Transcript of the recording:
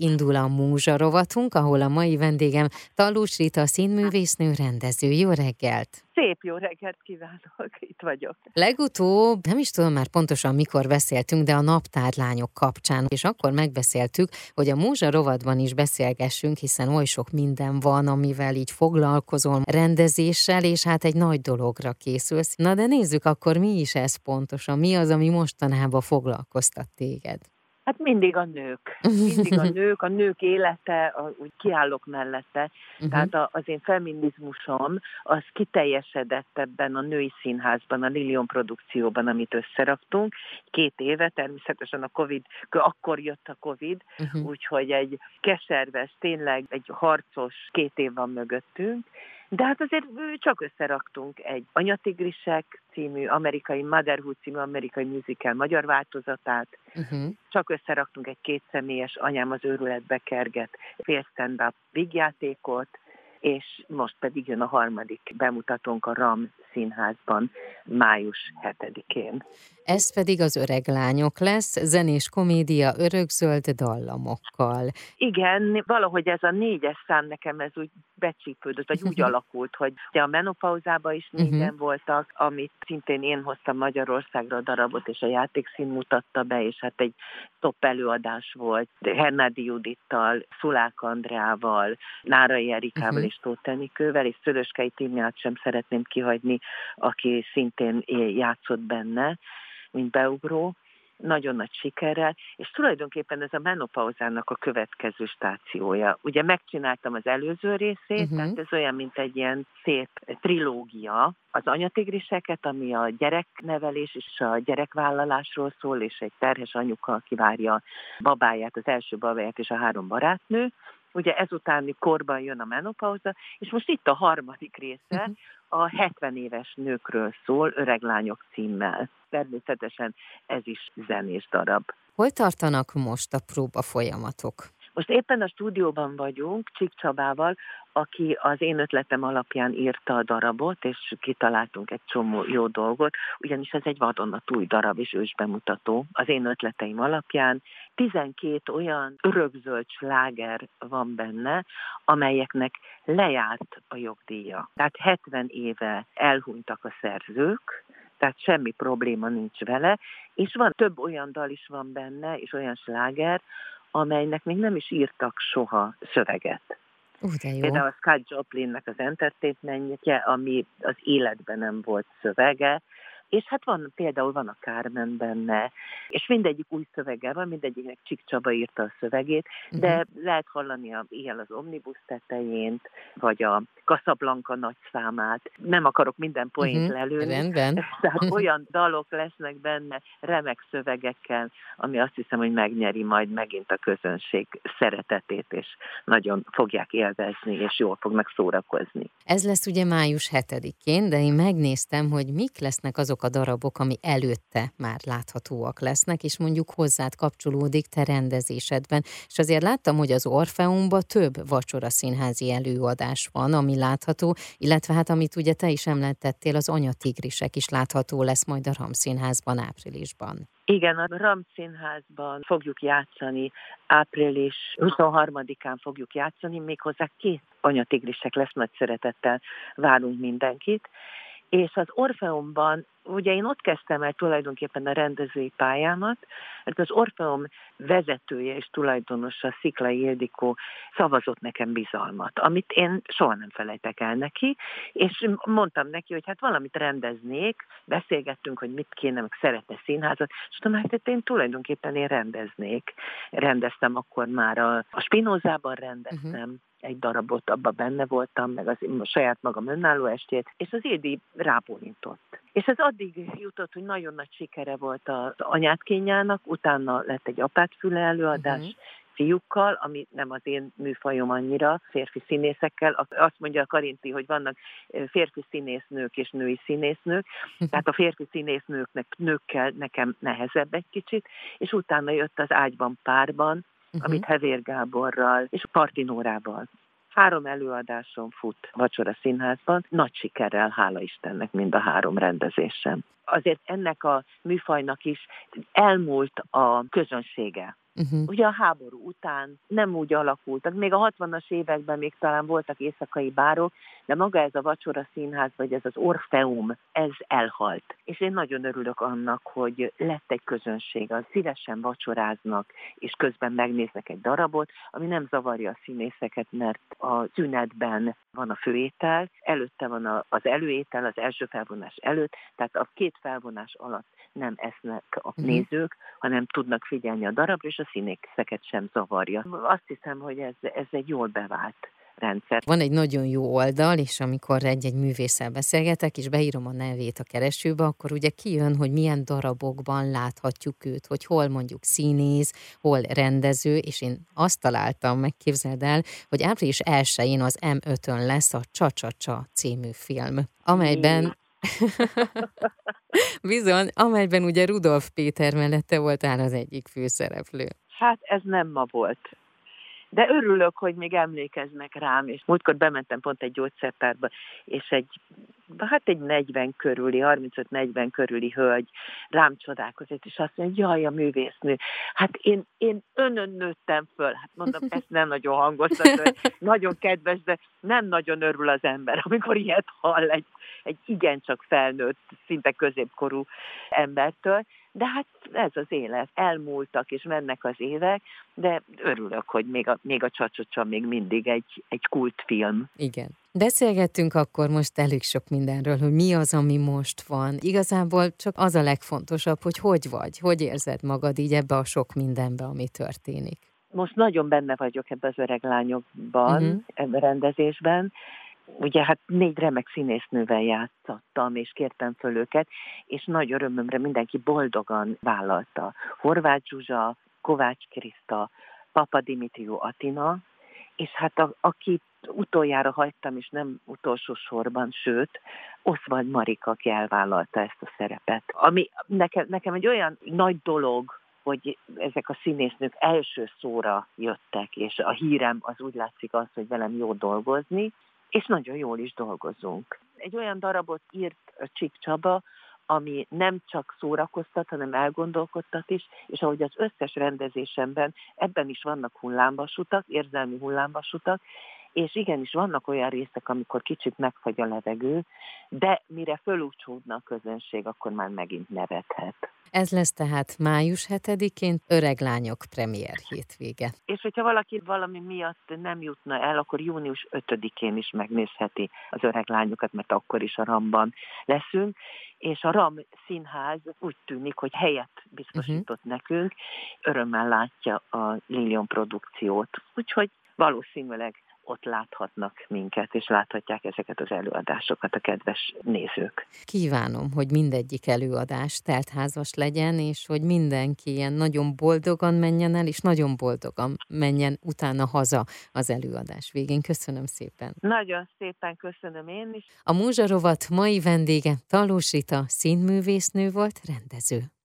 Indul a Múzsa rovatunk, ahol a mai vendégem Talus Rita színművésznő rendező. Jó reggelt! Szép jó reggelt kívánok, itt vagyok. Legutóbb, nem is tudom már pontosan mikor beszéltünk, de a naptárlányok kapcsán, és akkor megbeszéltük, hogy a Múzsa rovatban is beszélgessünk, hiszen oly sok minden van, amivel így foglalkozom rendezéssel, és hát egy nagy dologra készülsz. Na de nézzük akkor, mi is ez pontosan, mi az, ami mostanában foglalkoztat téged? Hát mindig a nők. Mindig a nők, a nők élete, a, úgy kiállok mellette. Uh-huh. Tehát a, az én feminizmusom az kiteljesedett ebben a női színházban, a Lilion produkcióban, amit összeraktunk. Két éve, természetesen a Covid, akkor jött a Covid, uh-huh. úgyhogy egy keserves, tényleg egy harcos két év van mögöttünk, de hát azért csak összeraktunk egy Anyatigrisek című amerikai, Motherhood című amerikai musical magyar változatát, uh-huh. csak összeraktunk egy kétszemélyes anyám az őrületbe kerget fél stand-up vígjátékot, és most pedig jön a harmadik bemutatónk a RAM színházban május 7-én. Ez pedig az öreg lányok lesz, zenés komédia örökzöld dallamokkal. Igen, valahogy ez a négyes szám nekem ez úgy becsípődött, vagy úgy alakult, hogy a menopauzában is négyen uh-huh. voltak, amit szintén én hoztam Magyarországra a darabot, és a játékszín mutatta be, és hát egy top előadás volt Hernádi Judittal, Szulák Andrával, Nárai Erikával uh-huh. és Tóth Tenikővel, és Szöröskei Tímiát sem szeretném kihagyni, aki szintén játszott benne, mint beugró, nagyon nagy sikerrel, és tulajdonképpen ez a menopauzának a következő stációja. Ugye megcsináltam az előző részét, uh-huh. tehát ez olyan, mint egy ilyen szép trilógia, az anyatigriseket, ami a gyereknevelés és a gyerekvállalásról szól, és egy terhes anyuka kivárja babáját, az első babáját és a három barátnő, ugye ezutáni korban jön a menopauza, és most itt a harmadik része, uh-huh. a 70 éves nőkről szól, öreg lányok címmel. Természetesen ez is zenés darab. Hol tartanak most a próba folyamatok? Most éppen a stúdióban vagyunk, Csik Csabával, aki az én ötletem alapján írta a darabot, és kitaláltunk egy csomó jó dolgot, ugyanis ez egy vadonatúj darab és ősbemutató az én ötleteim alapján. 12 olyan örökzöld sláger van benne, amelyeknek lejárt a jogdíja. Tehát 70 éve elhunytak a szerzők, tehát semmi probléma nincs vele, és van több olyan dal is van benne, és olyan sláger, amelynek még nem is írtak soha szöveget. Uh, de jó. Például a Scott Joplinnek az entertainmentje, ami az életben nem volt szövege, és hát van, például van a Kármen benne, és mindegyik új szöveggel van, mindegyiknek Csik Csaba írta a szövegét, de uh-huh. lehet hallani a, ilyen az Omnibus tetején, vagy a Casablanca nagy számát. Nem akarok minden poént uh-huh. lelőni. Rendben. Tehát olyan dalok lesznek benne, remek szövegekkel, ami azt hiszem, hogy megnyeri majd megint a közönség szeretetét, és nagyon fogják élvezni, és jól fognak szórakozni. Ez lesz ugye május 7-én, de én megnéztem, hogy mik lesznek azok azok a darabok, ami előtte már láthatóak lesznek, és mondjuk hozzád kapcsolódik te rendezésedben. És azért láttam, hogy az Orfeumban több vacsora színházi előadás van, ami látható, illetve hát amit ugye te is említettél, az anyatigrisek is látható lesz majd a Ram Színházban áprilisban. Igen, a Ram Színházban fogjuk játszani, április 23-án fogjuk játszani, méghozzá két anyatigrisek lesz, nagy szeretettel várunk mindenkit. És az Orfeumban ugye én ott kezdtem el tulajdonképpen a rendezői pályámat, mert az Orfeum vezetője és tulajdonosa, Sziklai Ildikó szavazott nekem bizalmat, amit én soha nem felejtek el neki, és mondtam neki, hogy hát valamit rendeznék, beszélgettünk, hogy mit kéne, meg szeretne színházat, és tudom, hát én tulajdonképpen én rendeznék. Rendeztem akkor már a, a Spinozában rendeztem, uh-huh egy darabot, abban benne voltam, meg az a saját magam önálló estét, és az Édi rábólintott. És ez addig jutott, hogy nagyon nagy sikere volt az anyátkényának, utána lett egy apátfüle előadás, uh-huh fiúkkal, ami nem az én műfajom annyira, férfi színészekkel. Azt mondja a Karinti, hogy vannak férfi színésznők és női színésznők, tehát a férfi színésznőknek nőkkel nekem nehezebb egy kicsit, és utána jött az ágyban párban, uh-huh. amit Hevér Gáborral és Partinórával Három előadáson fut Vacsora Színházban, nagy sikerrel, hála Istennek mind a három rendezésem. Azért ennek a műfajnak is elmúlt a közönsége. Uh-huh. Ugye a háború után nem úgy alakultak. Még a 60-as években még talán voltak éjszakai bárok, de maga ez a vacsora színház, vagy ez az Orfeum, ez elhalt. És én nagyon örülök annak, hogy lett egy közönség, az szívesen vacsoráznak, és közben megnéznek egy darabot, ami nem zavarja a színészeket, mert a szünetben van a főétel, előtte van az előétel, az első felvonás előtt, tehát a két felvonás alatt nem esznek a uh-huh. nézők, hanem tudnak figyelni a darabra, és a színészeket sem zavarja. Azt hiszem, hogy ez, ez egy jól bevált rendszer. Van egy nagyon jó oldal, és amikor egy-egy művésszel beszélgetek, és beírom a nevét a keresőbe, akkor ugye kijön, hogy milyen darabokban láthatjuk őt, hogy hol mondjuk színész, hol rendező, és én azt találtam, megképzeld el, hogy április 1-én az M5-ön lesz a Csacsacsa című film, amelyben Bizony, amelyben ugye Rudolf Péter mellette voltál az egyik főszereplő. Hát ez nem ma volt. De örülök, hogy még emlékeznek rám, és múltkor bementem pont egy gyógyszertárba, és egy, hát egy 40 körüli, 35-40 körüli hölgy rám csodálkozott, és azt mondja, jaj, a művésznő, hát én, én önön nőttem föl. Hát mondom, ezt nem nagyon hangoztat, nagyon kedves, de nem nagyon örül az ember, amikor ilyet hall egy, egy igencsak felnőtt, szinte középkorú embertől, de hát ez az élet. Elmúltak és mennek az évek, de örülök, hogy még a, még a csacsocsa még mindig egy, egy kultfilm. Igen. Beszélgettünk akkor most elég sok mindenről, hogy mi az, ami most van. Igazából csak az a legfontosabb, hogy hogy vagy, hogy érzed magad így ebbe a sok mindenbe, ami történik. Most nagyon benne vagyok ebbe az öreg lányokban, uh-huh. ebbe a rendezésben, ugye hát négy remek színésznővel játszottam, és kértem föl őket, és nagy örömömre mindenki boldogan vállalta. Horváth Zsuzsa, Kovács Kriszta, Papa Dimitrió Atina, és hát a, akit utoljára hagytam, és nem utolsó sorban, sőt, Oszvald Marika, aki elvállalta ezt a szerepet. Ami nekem, nekem egy olyan nagy dolog, hogy ezek a színésznők első szóra jöttek, és a hírem az úgy látszik az, hogy velem jó dolgozni, és nagyon jól is dolgozunk. Egy olyan darabot írt Csik Csaba, ami nem csak szórakoztat, hanem elgondolkodtat is, és ahogy az összes rendezésemben, ebben is vannak hullámvasutak, érzelmi hullámvasutak, és igenis vannak olyan részek, amikor kicsit megfagy a levegő, de mire fölúcsódna a közönség, akkor már megint nevethet. Ez lesz tehát május 7-én Öreg Lányok premier hétvége. És hogyha valaki valami miatt nem jutna el, akkor június 5-én is megnézheti az Öreg Lányokat, mert akkor is a Ramban leszünk. És a RAM színház úgy tűnik, hogy helyet biztosított uh-huh. nekünk, örömmel látja a Lilion produkciót. Úgyhogy valószínűleg ott láthatnak minket, és láthatják ezeket az előadásokat a kedves nézők. Kívánom, hogy mindegyik előadás teltházas legyen, és hogy mindenki ilyen nagyon boldogan menjen el, és nagyon boldogan menjen utána haza az előadás végén. Köszönöm szépen. Nagyon szépen köszönöm én is. A Múzsarovat mai vendége Talós Rita színművésznő volt, rendező.